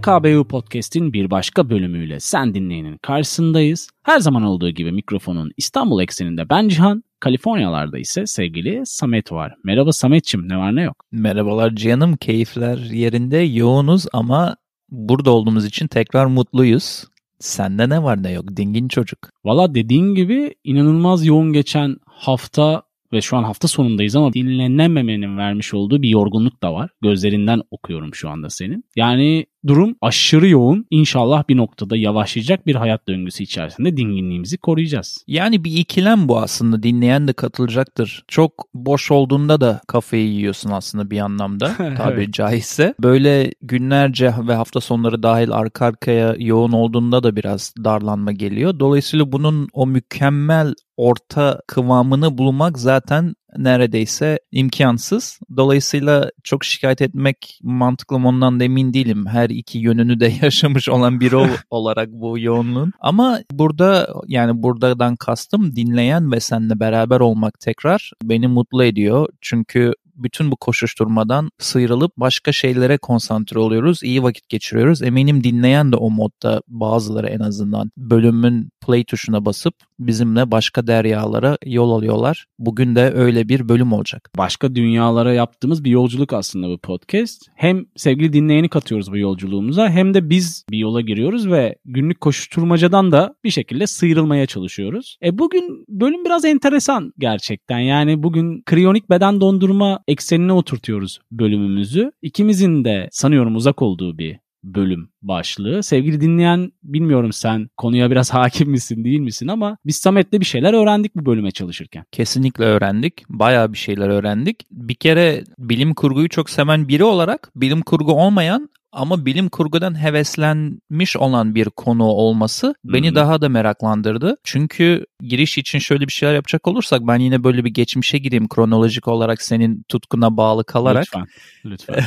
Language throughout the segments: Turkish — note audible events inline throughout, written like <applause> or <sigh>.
PKBU Podcast'in bir başka bölümüyle sen dinleyenin karşısındayız. Her zaman olduğu gibi mikrofonun İstanbul ekseninde ben Cihan, Kaliforniyalarda ise sevgili Samet var. Merhaba Sametçim ne var ne yok? Merhabalar canım keyifler yerinde yoğunuz ama burada olduğumuz için tekrar mutluyuz. Sende ne var ne yok dingin çocuk. Valla dediğin gibi inanılmaz yoğun geçen hafta ve şu an hafta sonundayız ama dinlenememenin vermiş olduğu bir yorgunluk da var. Gözlerinden okuyorum şu anda senin. Yani durum aşırı yoğun. İnşallah bir noktada yavaşlayacak bir hayat döngüsü içerisinde dinginliğimizi koruyacağız. Yani bir ikilem bu aslında. Dinleyen de katılacaktır. Çok boş olduğunda da kafayı yiyorsun aslında bir anlamda <laughs> tabiri evet. caizse. Böyle günlerce ve hafta sonları dahil arka arkaya yoğun olduğunda da biraz darlanma geliyor. Dolayısıyla bunun o mükemmel orta kıvamını bulmak zaten neredeyse imkansız. Dolayısıyla çok şikayet etmek mantıklı mı ondan da emin değilim. Her iki yönünü de <laughs> yaşamış olan biri <laughs> olarak bu yoğunluğun. Ama burada yani buradan kastım dinleyen ve seninle beraber olmak tekrar beni mutlu ediyor. Çünkü bütün bu koşuşturmadan sıyrılıp başka şeylere konsantre oluyoruz. İyi vakit geçiriyoruz. Eminim dinleyen de o modda bazıları en azından bölümün play tuşuna basıp bizimle başka deryalara yol alıyorlar. Bugün de öyle bir bölüm olacak. Başka dünyalara yaptığımız bir yolculuk aslında bu podcast. Hem sevgili dinleyeni katıyoruz bu yolculuğumuza hem de biz bir yola giriyoruz ve günlük koşuşturmacadan da bir şekilde sıyrılmaya çalışıyoruz. E bugün bölüm biraz enteresan gerçekten. Yani bugün kriyonik beden dondurma eksenine oturtuyoruz bölümümüzü. İkimizin de sanıyorum uzak olduğu bir bölüm başlığı. Sevgili dinleyen bilmiyorum sen konuya biraz <laughs> hakim misin değil misin ama biz Samet'le bir şeyler öğrendik bu bölüme çalışırken. Kesinlikle öğrendik. Bayağı bir şeyler öğrendik. Bir kere bilim kurguyu çok seven biri olarak bilim kurgu olmayan ama bilim kurgudan heveslenmiş olan bir konu olması beni hmm. daha da meraklandırdı. Çünkü giriş için şöyle bir şeyler yapacak olursak ben yine böyle bir geçmişe gireyim kronolojik olarak senin tutkuna bağlı kalarak. Lütfen. Lütfen.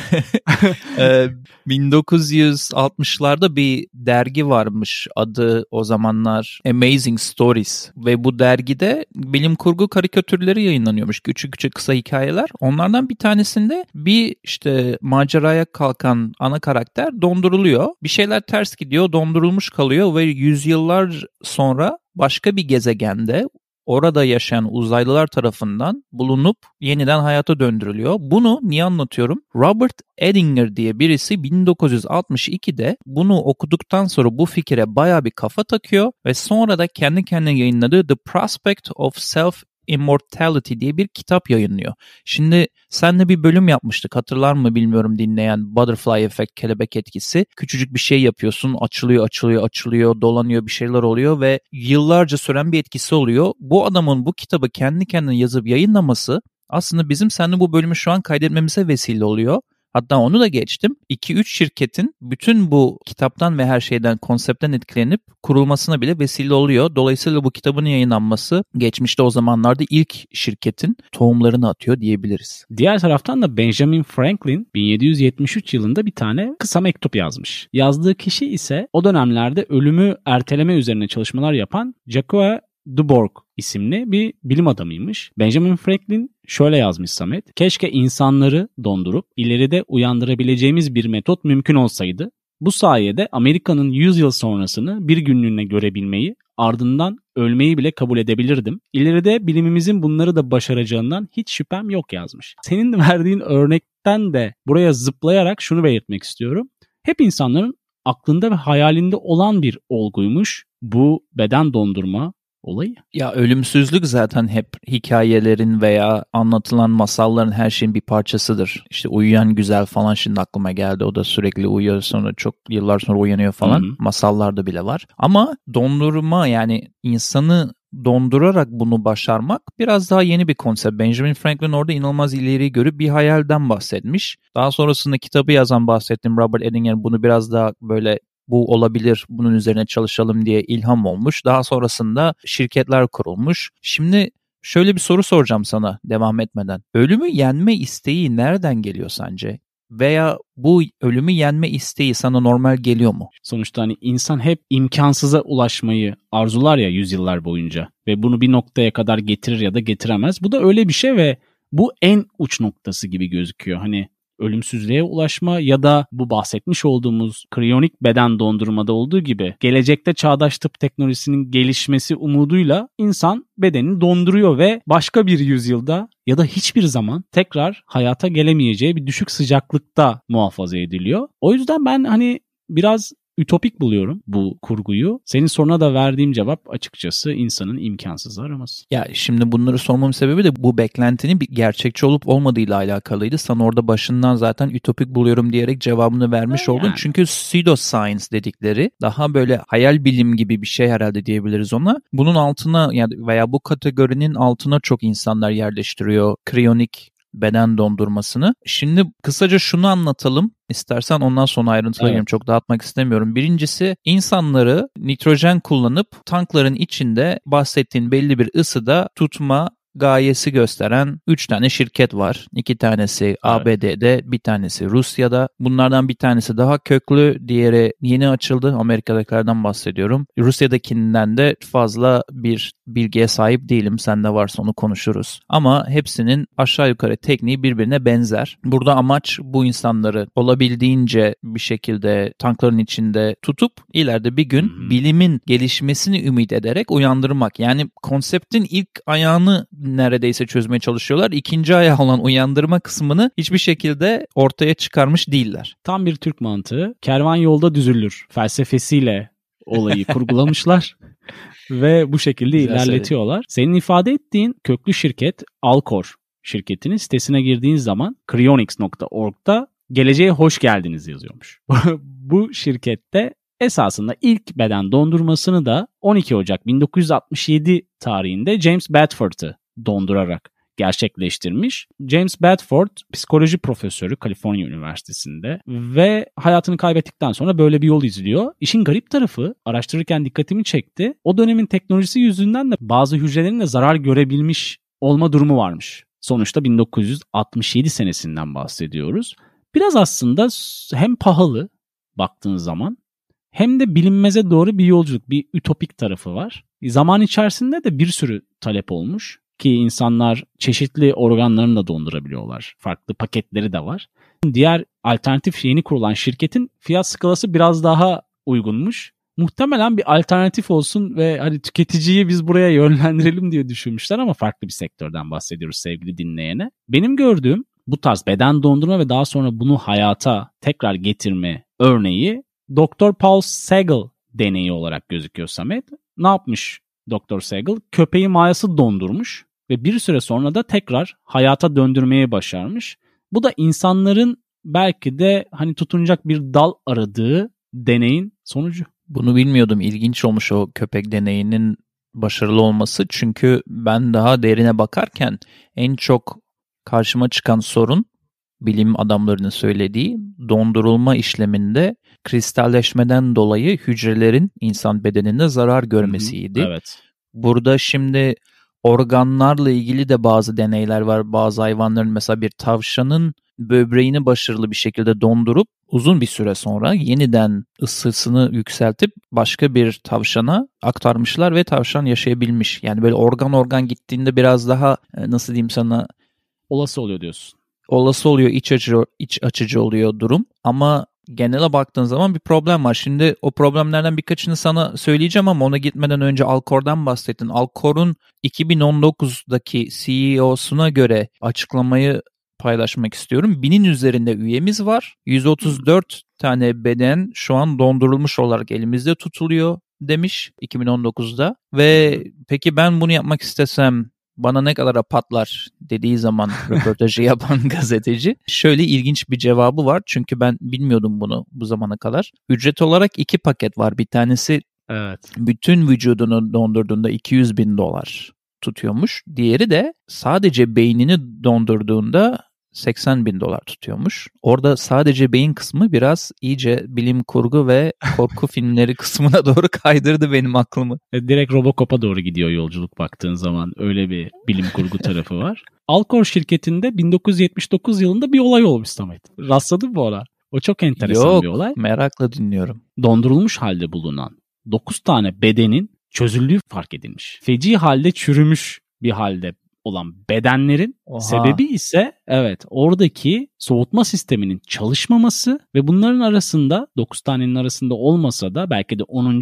<laughs> 1960'larda ee, bir dergi varmış adı o zamanlar Amazing Stories ve bu dergide bilim kurgu karikatürleri yayınlanıyormuş. Küçük küçük kısa hikayeler. Onlardan bir tanesinde bir işte maceraya kalkan ana karakter donduruluyor. Bir şeyler ters gidiyor, dondurulmuş kalıyor ve yüzyıllar sonra başka bir gezegende orada yaşayan uzaylılar tarafından bulunup yeniden hayata döndürülüyor. Bunu niye anlatıyorum? Robert Edinger diye birisi 1962'de bunu okuduktan sonra bu fikire baya bir kafa takıyor ve sonra da kendi kendine yayınladığı The Prospect of Self Immortality diye bir kitap yayınlıyor. Şimdi senle bir bölüm yapmıştık hatırlar mı bilmiyorum dinleyen Butterfly Effect kelebek etkisi. Küçücük bir şey yapıyorsun açılıyor açılıyor açılıyor dolanıyor bir şeyler oluyor ve yıllarca süren bir etkisi oluyor. Bu adamın bu kitabı kendi kendine yazıp yayınlaması aslında bizim seninle bu bölümü şu an kaydetmemize vesile oluyor. Hatta onu da geçtim. 2-3 şirketin bütün bu kitaptan ve her şeyden, konseptten etkilenip kurulmasına bile vesile oluyor. Dolayısıyla bu kitabın yayınlanması geçmişte o zamanlarda ilk şirketin tohumlarını atıyor diyebiliriz. Diğer taraftan da Benjamin Franklin 1773 yılında bir tane kısa mektup yazmış. Yazdığı kişi ise o dönemlerde ölümü erteleme üzerine çalışmalar yapan Jacques Dubourg isimli bir bilim adamıymış. Benjamin Franklin şöyle yazmış Samet. Keşke insanları dondurup ileride uyandırabileceğimiz bir metot mümkün olsaydı. Bu sayede Amerika'nın 100 yıl sonrasını bir günlüğüne görebilmeyi, ardından ölmeyi bile kabul edebilirdim. İleride bilimimizin bunları da başaracağından hiç şüphem yok yazmış. Senin <laughs> verdiğin örnekten de buraya zıplayarak şunu belirtmek istiyorum. Hep insanların aklında ve hayalinde olan bir olguymuş bu beden dondurma, olayı. Ya ölümsüzlük zaten hep hikayelerin veya anlatılan masalların her şeyin bir parçasıdır. İşte uyuyan güzel falan şimdi aklıma geldi. O da sürekli uyuyor sonra çok yıllar sonra uyanıyor falan. Hı-hı. Masallarda bile var. Ama dondurma yani insanı dondurarak bunu başarmak biraz daha yeni bir konsept. Benjamin Franklin orada inanılmaz ileri görüp bir hayalden bahsetmiş. Daha sonrasında kitabı yazan bahsettim Robert Edinger bunu biraz daha böyle bu olabilir, bunun üzerine çalışalım diye ilham olmuş. Daha sonrasında şirketler kurulmuş. Şimdi şöyle bir soru soracağım sana devam etmeden. Ölümü yenme isteği nereden geliyor sence? Veya bu ölümü yenme isteği sana normal geliyor mu? Sonuçta hani insan hep imkansıza ulaşmayı arzular ya yüzyıllar boyunca ve bunu bir noktaya kadar getirir ya da getiremez. Bu da öyle bir şey ve bu en uç noktası gibi gözüküyor. Hani ölümsüzlüğe ulaşma ya da bu bahsetmiş olduğumuz kriyonik beden dondurmada olduğu gibi gelecekte çağdaş tıp teknolojisinin gelişmesi umuduyla insan bedenini donduruyor ve başka bir yüzyılda ya da hiçbir zaman tekrar hayata gelemeyeceği bir düşük sıcaklıkta muhafaza ediliyor. O yüzden ben hani biraz ütopik buluyorum bu kurguyu. Senin soruna da verdiğim cevap açıkçası insanın imkansız araması. Ya şimdi bunları sormamın sebebi de bu beklentinin bir gerçekçi olup olmadığıyla alakalıydı. Sen orada başından zaten ütopik buluyorum diyerek cevabını vermiş oldun. Yani. Çünkü pseudoscience dedikleri daha böyle hayal bilim gibi bir şey herhalde diyebiliriz ona. Bunun altına yani veya bu kategorinin altına çok insanlar yerleştiriyor. Kriyonik beden dondurmasını. Şimdi kısaca şunu anlatalım. İstersen ondan sonra ayrıntıya evet. Çok dağıtmak istemiyorum. Birincisi insanları nitrojen kullanıp tankların içinde bahsettiğin belli bir ısıda tutma gayesi gösteren 3 tane şirket var. 2 tanesi evet. ABD'de, bir tanesi Rusya'da. Bunlardan bir tanesi daha köklü, diğeri yeni açıldı. Amerika'dakilerden bahsediyorum. Rusya'dakinden de fazla bir bilgiye sahip değilim. Sende varsa onu konuşuruz. Ama hepsinin aşağı yukarı tekniği birbirine benzer. Burada amaç bu insanları olabildiğince bir şekilde tankların içinde tutup ileride bir gün bilimin gelişmesini ümit ederek uyandırmak. Yani konseptin ilk ayağını neredeyse çözmeye çalışıyorlar. İkinci ayağı olan uyandırma kısmını hiçbir şekilde ortaya çıkarmış değiller. Tam bir Türk mantığı. Kervan yolda düzülür felsefesiyle olayı <laughs> kurgulamışlar ve bu şekilde Güzel ilerletiyorlar. Söyledim. Senin ifade ettiğin köklü şirket Alcor şirketinin sitesine girdiğin zaman cryonics.org'da geleceğe hoş geldiniz yazıyormuş. <laughs> bu şirkette esasında ilk beden dondurmasını da 12 Ocak 1967 tarihinde James Bedford'ı dondurarak gerçekleştirmiş. James Bedford psikoloji profesörü Kaliforniya Üniversitesi'nde ve hayatını kaybettikten sonra böyle bir yol izliyor. İşin garip tarafı araştırırken dikkatimi çekti. O dönemin teknolojisi yüzünden de bazı hücrelerin de zarar görebilmiş olma durumu varmış. Sonuçta 1967 senesinden bahsediyoruz. Biraz aslında hem pahalı baktığın zaman hem de bilinmeze doğru bir yolculuk, bir ütopik tarafı var. Zaman içerisinde de bir sürü talep olmuş ki insanlar çeşitli organlarını da dondurabiliyorlar. Farklı paketleri de var. Diğer alternatif yeni kurulan şirketin fiyat skalası biraz daha uygunmuş. Muhtemelen bir alternatif olsun ve hani tüketiciyi biz buraya yönlendirelim diye düşünmüşler ama farklı bir sektörden bahsediyoruz sevgili dinleyene. Benim gördüğüm bu tarz beden dondurma ve daha sonra bunu hayata tekrar getirme örneği Dr. Paul Sagal deneyi olarak gözüküyor Samet. Ne yapmış Dr. Sagal? Köpeği mayası dondurmuş ve bir süre sonra da tekrar hayata döndürmeyi başarmış. Bu da insanların belki de hani tutunacak bir dal aradığı deneyin sonucu. Bunu bilmiyordum. İlginç olmuş o köpek deneyinin başarılı olması. Çünkü ben daha derine bakarken en çok karşıma çıkan sorun bilim adamlarının söylediği dondurulma işleminde kristalleşmeden dolayı hücrelerin insan bedeninde zarar görmesiydi. Evet. Burada şimdi organlarla ilgili de bazı deneyler var. Bazı hayvanların mesela bir tavşanın böbreğini başarılı bir şekilde dondurup uzun bir süre sonra yeniden ısısını yükseltip başka bir tavşana aktarmışlar ve tavşan yaşayabilmiş. Yani böyle organ organ gittiğinde biraz daha e, nasıl diyeyim sana olası oluyor diyorsun. Olası oluyor, iç açıcı, iç açıcı oluyor durum ama genele baktığın zaman bir problem var. Şimdi o problemlerden birkaçını sana söyleyeceğim ama ona gitmeden önce Alcor'dan bahsettin. Alcor'un 2019'daki CEO'suna göre açıklamayı paylaşmak istiyorum. Binin üzerinde üyemiz var. 134 tane beden şu an dondurulmuş olarak elimizde tutuluyor demiş 2019'da. Ve peki ben bunu yapmak istesem bana ne kadar patlar dediği zaman <laughs> röportajı yapan gazeteci şöyle ilginç bir cevabı var. Çünkü ben bilmiyordum bunu bu zamana kadar. Ücret olarak iki paket var. Bir tanesi evet. bütün vücudunu dondurduğunda 200 bin dolar tutuyormuş. Diğeri de sadece beynini dondurduğunda 80 bin dolar tutuyormuş. Orada sadece beyin kısmı biraz iyice bilim kurgu ve korku <laughs> filmleri kısmına doğru kaydırdı benim aklımı. E, direkt Robocop'a doğru gidiyor yolculuk baktığın zaman. Öyle bir bilim kurgu tarafı var. <laughs> Alcor şirketinde 1979 yılında bir olay olmuş Samet. Rastladın mı ona? O çok enteresan Yok, bir olay. merakla dinliyorum. Dondurulmuş halde bulunan 9 tane bedenin çözüldüğü fark edilmiş. Feci halde çürümüş bir halde olan bedenlerin Oha. sebebi ise evet oradaki soğutma sisteminin çalışmaması ve bunların arasında 9 tanenin arasında olmasa da belki de 10.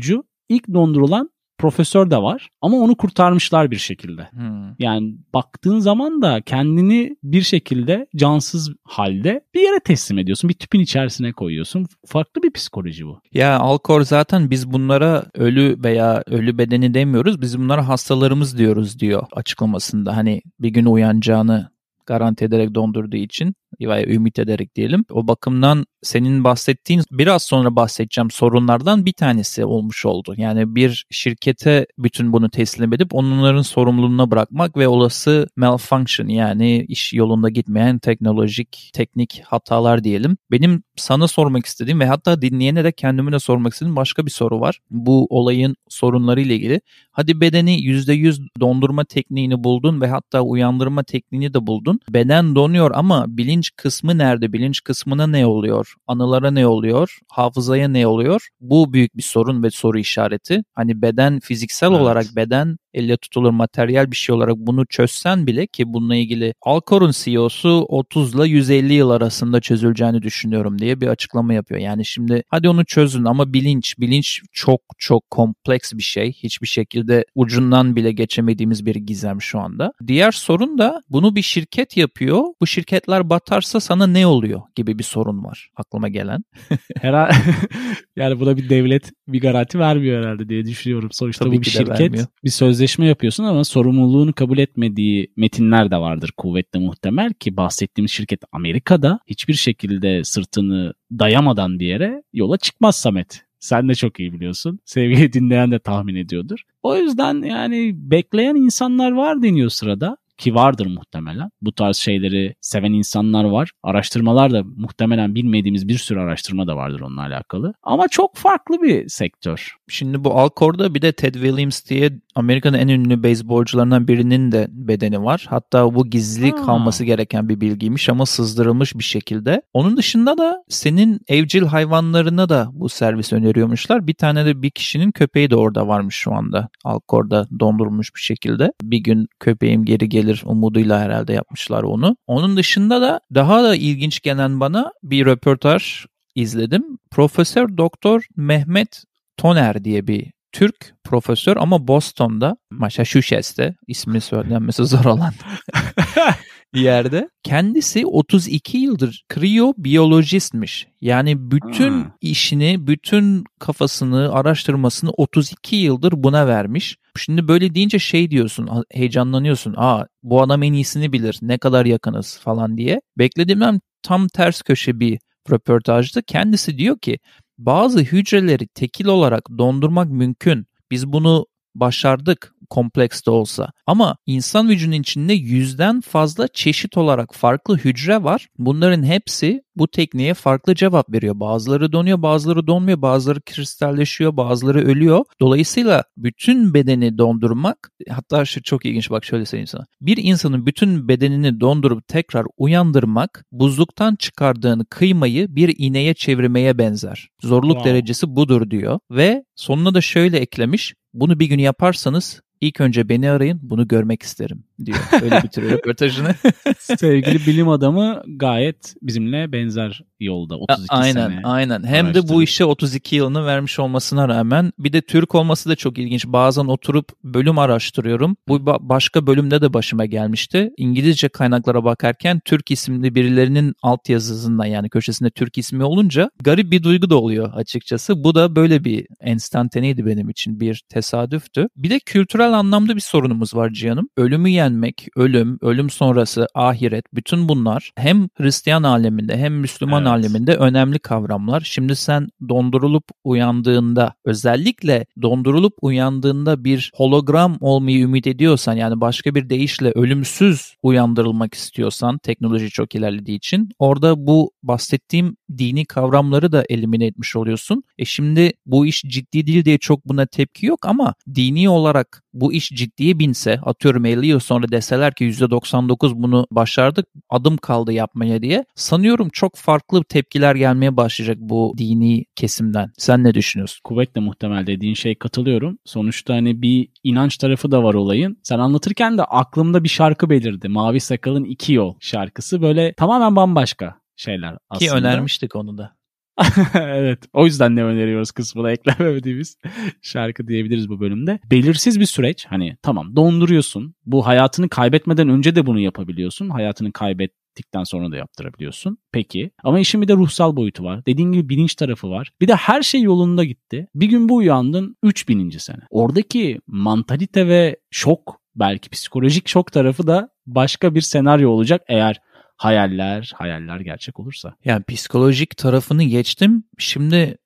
ilk dondurulan profesör de var ama onu kurtarmışlar bir şekilde. Hmm. Yani baktığın zaman da kendini bir şekilde cansız halde bir yere teslim ediyorsun. Bir tüpün içerisine koyuyorsun. Farklı bir psikoloji bu. Ya Alkor zaten biz bunlara ölü veya ölü bedeni demiyoruz. Biz bunlara hastalarımız diyoruz diyor açıklamasında. Hani bir gün uyanacağını garanti ederek dondurduğu için veya ümit ederek diyelim. O bakımdan senin bahsettiğin biraz sonra bahsedeceğim sorunlardan bir tanesi olmuş oldu. Yani bir şirkete bütün bunu teslim edip onların sorumluluğuna bırakmak ve olası malfunction yani iş yolunda gitmeyen teknolojik, teknik hatalar diyelim. Benim sana sormak istediğim ve hatta dinleyene de kendime de sormak istediğim başka bir soru var. Bu olayın sorunları ile ilgili. Hadi bedeni %100 dondurma tekniğini buldun ve hatta uyandırma tekniğini de buldun. Beden donuyor ama bilinç kısmı nerede? Bilinç kısmına ne oluyor? Anılara ne oluyor? Hafızaya ne oluyor? Bu büyük bir sorun ve soru işareti. Hani beden fiziksel Evet. olarak beden elle tutulur materyal bir şey olarak bunu çözsen bile ki bununla ilgili Alcor'un CEO'su 30 ile 150 yıl arasında çözüleceğini düşünüyorum diye bir açıklama yapıyor. Yani şimdi hadi onu çözün ama bilinç, bilinç çok çok kompleks bir şey. Hiçbir şekilde ucundan bile geçemediğimiz bir gizem şu anda. Diğer sorun da bunu bir şirket yapıyor. Bu şirketler batarsa sana ne oluyor gibi bir sorun var aklıma gelen. <laughs> Herhalde <laughs> yani buna bir devlet bir garanti vermiyor herhalde diye düşünüyorum. Sonuçta Tabii bu bir şirket, bir sözleşme yapıyorsun ama sorumluluğunu kabul etmediği metinler de vardır kuvvetle muhtemel ki bahsettiğimiz şirket Amerika'da hiçbir şekilde sırtını dayamadan bir yere yola çıkmaz Samet. Sen de çok iyi biliyorsun. <laughs> Sevgili dinleyen de tahmin ediyordur. O yüzden yani bekleyen insanlar var deniyor sırada ki vardır muhtemelen. Bu tarz şeyleri seven insanlar var. Araştırmalar da muhtemelen bilmediğimiz bir sürü araştırma da vardır onunla alakalı. Ama çok farklı bir sektör. Şimdi bu Alcor'da bir de Ted Williams diye Amerika'nın en ünlü beyzbolcularından birinin de bedeni var. Hatta bu gizli Aa. kalması gereken bir bilgiymiş ama sızdırılmış bir şekilde. Onun dışında da senin evcil hayvanlarına da bu servis öneriyormuşlar. Bir tane de bir kişinin köpeği de orada varmış şu anda. Alcor'da dondurulmuş bir şekilde. Bir gün köpeğim geri gelir umuduyla herhalde yapmışlar onu. Onun dışında da daha da ilginç gelen bana bir röportaj izledim. Profesör Doktor Mehmet Toner diye bir Türk profesör ama Boston'da, Massachusetts'te ismi söylenmesi zor olan <laughs> yerde. Kendisi 32 yıldır kriyobiyolojistmiş. Yani bütün Hmm. işini, bütün kafasını, araştırmasını 32 yıldır buna vermiş. Şimdi böyle deyince şey diyorsun, heyecanlanıyorsun. Aa bu adam en iyisini bilir, ne kadar yakınız falan diye. Beklediğimden tam ters köşe bir röportajda kendisi diyor ki bazı hücreleri tekil olarak dondurmak mümkün. Biz bunu başardık kompleks de olsa. Ama insan vücudunun içinde yüzden fazla çeşit olarak farklı hücre var. Bunların hepsi bu tekniğe farklı cevap veriyor. Bazıları donuyor, bazıları donmuyor, bazıları kristalleşiyor, bazıları ölüyor. Dolayısıyla bütün bedeni dondurmak, hatta şu çok ilginç bak şöyle söyleyeyim sana. Bir insanın bütün bedenini dondurup tekrar uyandırmak, buzluktan çıkardığın kıymayı bir iğneye çevirmeye benzer. Zorluk Wow. derecesi budur diyor. Ve sonuna da şöyle eklemiş. Bunu bir gün yaparsanız ilk önce beni arayın bunu görmek isterim diyor. Öyle bitiriyor <laughs> röportajını. Sevgili bilim adamı gayet bizimle benzer yolda 32 aynen sene. aynen. Hem de bu işe 32 yılını vermiş olmasına rağmen bir de Türk olması da çok ilginç. Bazen oturup bölüm araştırıyorum. Bu ba- başka bölümde de başıma gelmişti. İngilizce kaynaklara bakarken Türk isimli birilerinin altyazısında yani köşesinde Türk ismi olunca garip bir duygu da oluyor açıkçası. Bu da böyle bir enstantaneydi benim için bir tesadüftü. Bir de kültürel anlamda bir sorunumuz var Cihan'ım. Ölümü yenmek, ölüm, ölüm sonrası, ahiret bütün bunlar hem Hristiyan aleminde hem Müslüman Evet. Aleminde önemli kavramlar. Şimdi sen dondurulup uyandığında özellikle dondurulup uyandığında bir hologram olmayı ümit ediyorsan yani başka bir deyişle ölümsüz uyandırılmak istiyorsan teknoloji çok ilerlediği için orada bu bahsettiğim dini kavramları da elimine etmiş oluyorsun. E şimdi bu iş ciddi değil diye çok buna tepki yok ama dini olarak bu iş ciddiye binse atıyorum 50 yıl sonra deseler ki %99 bunu başardık adım kaldı yapmaya diye sanıyorum çok farklı farklı tepkiler gelmeye başlayacak bu dini kesimden. Sen ne düşünüyorsun? Kuvvetle muhtemel dediğin şey katılıyorum. Sonuçta hani bir inanç tarafı da var olayın. Sen anlatırken de aklımda bir şarkı belirdi. Mavi Sakal'ın İki Yol şarkısı böyle tamamen bambaşka şeyler aslında. Ki önermiştik onu da. <laughs> evet. O yüzden ne öneriyoruz kısmına eklemediğimiz şarkı diyebiliriz bu bölümde. Belirsiz bir süreç. Hani tamam donduruyorsun. Bu hayatını kaybetmeden önce de bunu yapabiliyorsun. Hayatını kaybettikten sonra da yaptırabiliyorsun. Peki. Ama işin bir de ruhsal boyutu var. Dediğin gibi bilinç tarafı var. Bir de her şey yolunda gitti. Bir gün bu uyandın 3000. sene. Oradaki mantalite ve şok belki psikolojik şok tarafı da başka bir senaryo olacak eğer hayaller, hayaller gerçek olursa. Yani psikolojik tarafını geçtim. Şimdi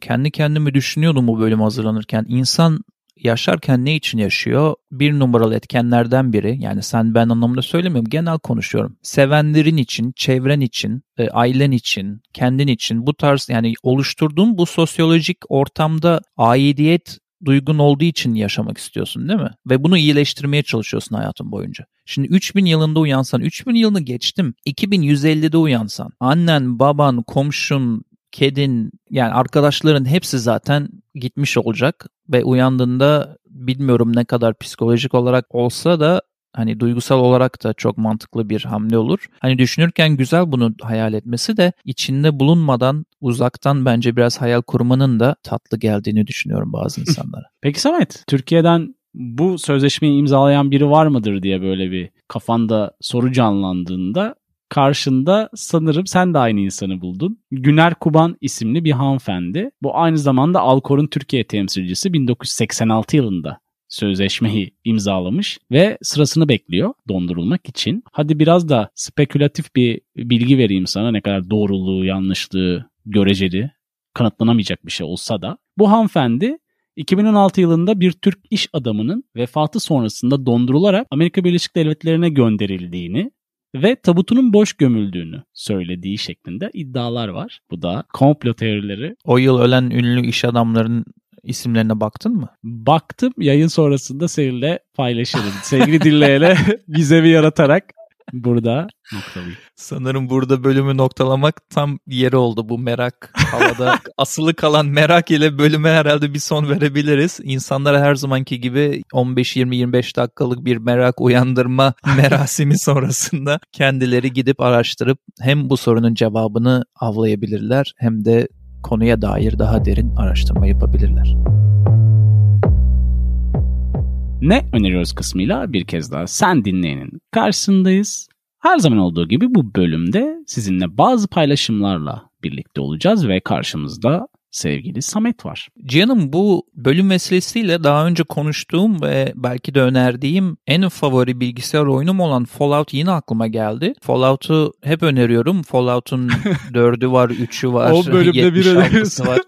kendi kendimi düşünüyordum bu bölüm hazırlanırken. İnsan yaşarken ne için yaşıyor? Bir numaralı etkenlerden biri yani sen ben anlamında söylemiyorum genel konuşuyorum. Sevenlerin için, çevren için, e, ailen için, kendin için bu tarz yani oluşturduğun bu sosyolojik ortamda aidiyet duygun olduğu için yaşamak istiyorsun değil mi? Ve bunu iyileştirmeye çalışıyorsun hayatın boyunca. Şimdi 3000 yılında uyansan, 3000 yılını geçtim. 2150'de uyansan, annen, baban, komşun, kedin yani arkadaşların hepsi zaten gitmiş olacak ve uyandığında bilmiyorum ne kadar psikolojik olarak olsa da hani duygusal olarak da çok mantıklı bir hamle olur. Hani düşünürken güzel bunu hayal etmesi de içinde bulunmadan uzaktan bence biraz hayal kurmanın da tatlı geldiğini düşünüyorum bazı <laughs> insanlara. Peki Samet, Türkiye'den bu sözleşmeyi imzalayan biri var mıdır diye böyle bir kafanda soru canlandığında karşında sanırım sen de aynı insanı buldun. Güner Kuban isimli bir hanımefendi. Bu aynı zamanda Alkor'un Türkiye temsilcisi 1986 yılında sözleşmeyi imzalamış ve sırasını bekliyor dondurulmak için. Hadi biraz da spekülatif bir bilgi vereyim sana ne kadar doğruluğu, yanlışlığı, göreceli, kanıtlanamayacak bir şey olsa da. Bu hanımefendi 2016 yılında bir Türk iş adamının vefatı sonrasında dondurularak Amerika Birleşik Devletleri'ne gönderildiğini ve tabutunun boş gömüldüğünü söylediği şeklinde iddialar var. Bu da komplo teorileri. O yıl ölen ünlü iş adamlarının isimlerine baktın mı? Baktım. Yayın sonrasında seninle paylaşırım. Sevgili dinleyene <laughs> bir yaratarak burada noktalayayım. Sanırım burada bölümü noktalamak tam yeri oldu. Bu merak havada <laughs> asılı kalan merak ile bölüme herhalde bir son verebiliriz. İnsanlara her zamanki gibi 15-20-25 dakikalık bir merak uyandırma <laughs> merasimi sonrasında kendileri gidip araştırıp hem bu sorunun cevabını avlayabilirler hem de konuya dair daha derin araştırma yapabilirler. Ne öneriyoruz kısmıyla bir kez daha sen dinleyenin karşısındayız. Her zaman olduğu gibi bu bölümde sizinle bazı paylaşımlarla birlikte olacağız ve karşımızda sevgili Samet var. Cihan'ım bu bölüm meselesiyle daha önce konuştuğum ve belki de önerdiğim en favori bilgisayar oyunum olan Fallout yine aklıma geldi. Fallout'u hep öneriyorum. Fallout'un <laughs> 4'ü var, 3'ü var, o bölümde bir öneriyorsun. var.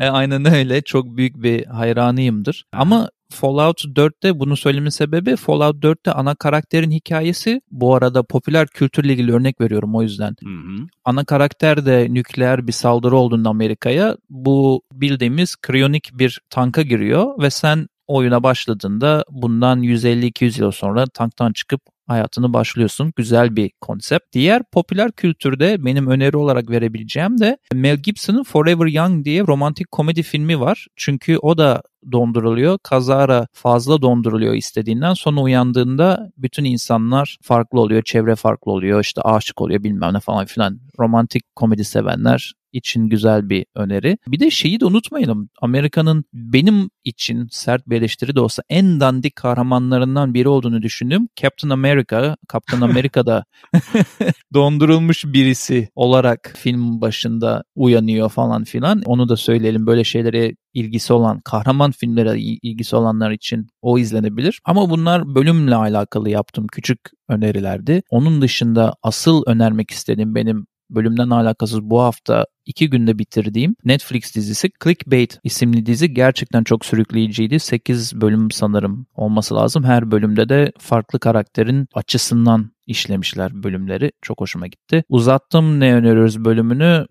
E, aynen öyle. Çok büyük bir hayranıyımdır. Ama Fallout 4'te bunu söylemin sebebi Fallout 4'te ana karakterin hikayesi bu arada popüler kültürle ilgili örnek veriyorum o yüzden. Hı hı. Ana karakter de nükleer bir saldırı olduğunda Amerika'ya bu bildiğimiz kriyonik bir tanka giriyor ve sen oyuna başladığında bundan 150-200 yıl sonra tanktan çıkıp hayatını başlıyorsun. Güzel bir konsept. Diğer popüler kültürde benim öneri olarak verebileceğim de Mel Gibson'ın Forever Young diye romantik komedi filmi var. Çünkü o da donduruluyor. Kazara fazla donduruluyor istediğinden sonra uyandığında bütün insanlar farklı oluyor. Çevre farklı oluyor. işte aşık oluyor bilmem ne falan filan. Romantik komedi sevenler için güzel bir öneri. Bir de şeyi de unutmayalım. Amerika'nın benim için sert bir eleştiri de olsa en dandik kahramanlarından biri olduğunu düşündüm. Captain America, Captain America'da <laughs> <laughs> dondurulmuş birisi olarak film başında uyanıyor falan filan. Onu da söyleyelim böyle şeylere ilgisi olan, kahraman filmlere ilgisi olanlar için o izlenebilir. Ama bunlar bölümle alakalı yaptığım küçük önerilerdi. Onun dışında asıl önermek istediğim benim bölümden alakasız bu hafta iki günde bitirdiğim Netflix dizisi Clickbait isimli dizi gerçekten çok sürükleyiciydi. 8 bölüm sanırım olması lazım. Her bölümde de farklı karakterin açısından işlemişler bölümleri. Çok hoşuma gitti. Uzattım ne öneriyoruz bölümünü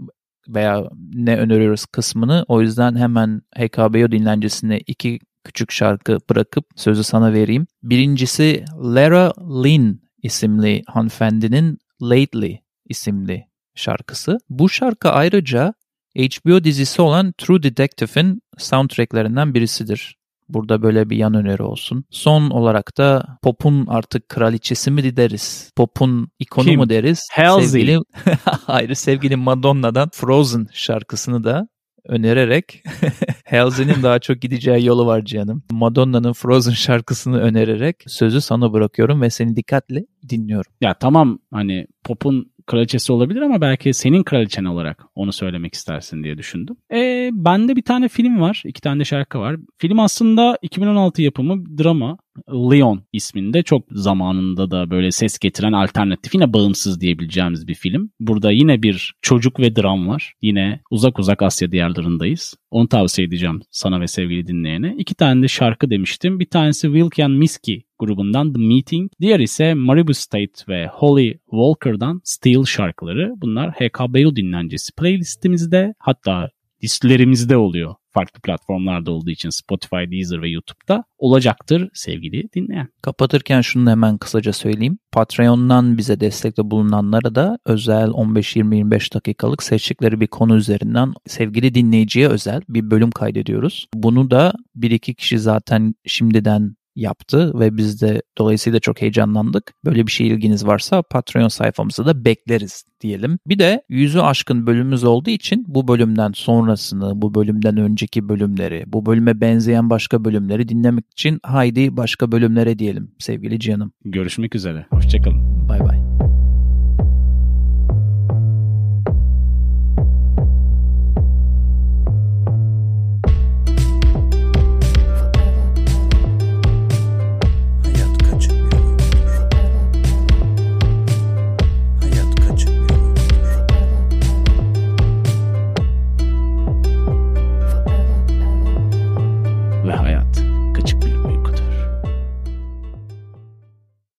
veya ne öneriyoruz kısmını. O yüzden hemen HKBO dinlencesine iki küçük şarkı bırakıp sözü sana vereyim. Birincisi Lara Lynn isimli hanımefendinin Lately isimli şarkısı. Bu şarkı ayrıca HBO dizisi olan True Detective'in soundtracklerinden birisidir. Burada böyle bir yan öneri olsun. Son olarak da pop'un artık kraliçesi mi deriz? Pop'un ikonu Kim? mu deriz? Halsey. Sevgili, <laughs> hayır sevgili Madonna'dan Frozen şarkısını da önererek <laughs> Halsey'nin daha çok gideceği yolu var canım. Madonna'nın Frozen şarkısını önererek sözü sana bırakıyorum ve seni dikkatle dinliyorum. Ya tamam hani pop'un kraliçesi olabilir ama belki senin kraliçen olarak onu söylemek istersin diye düşündüm. E, bende bir tane film var. iki tane de şarkı var. Film aslında 2016 yapımı drama. Leon isminde çok zamanında da böyle ses getiren alternatif yine bağımsız diyebileceğimiz bir film. Burada yine bir çocuk ve dram var. Yine uzak uzak Asya diyarlarındayız. Onu tavsiye edeceğim sana ve sevgili dinleyene. İki tane de şarkı demiştim. Bir tanesi Wilkian Miski grubundan The Meeting. Diğer ise Maribu State ve Holly Walker'dan Steel şarkıları. Bunlar HKBU dinlencesi playlistimizde hatta listelerimizde oluyor. Farklı platformlarda olduğu için Spotify, Deezer ve YouTube'da olacaktır sevgili dinleyen. Kapatırken şunu hemen kısaca söyleyeyim. Patreon'dan bize destekte bulunanlara da özel 15-20-25 dakikalık seçtikleri bir konu üzerinden sevgili dinleyiciye özel bir bölüm kaydediyoruz. Bunu da bir iki kişi zaten şimdiden yaptı ve biz de dolayısıyla çok heyecanlandık. Böyle bir şey ilginiz varsa Patreon sayfamızda da bekleriz diyelim. Bir de yüzü aşkın bölümümüz olduğu için bu bölümden sonrasını, bu bölümden önceki bölümleri, bu bölüme benzeyen başka bölümleri dinlemek için haydi başka bölümlere diyelim sevgili canım. Görüşmek üzere. Hoşçakalın. Bay bay.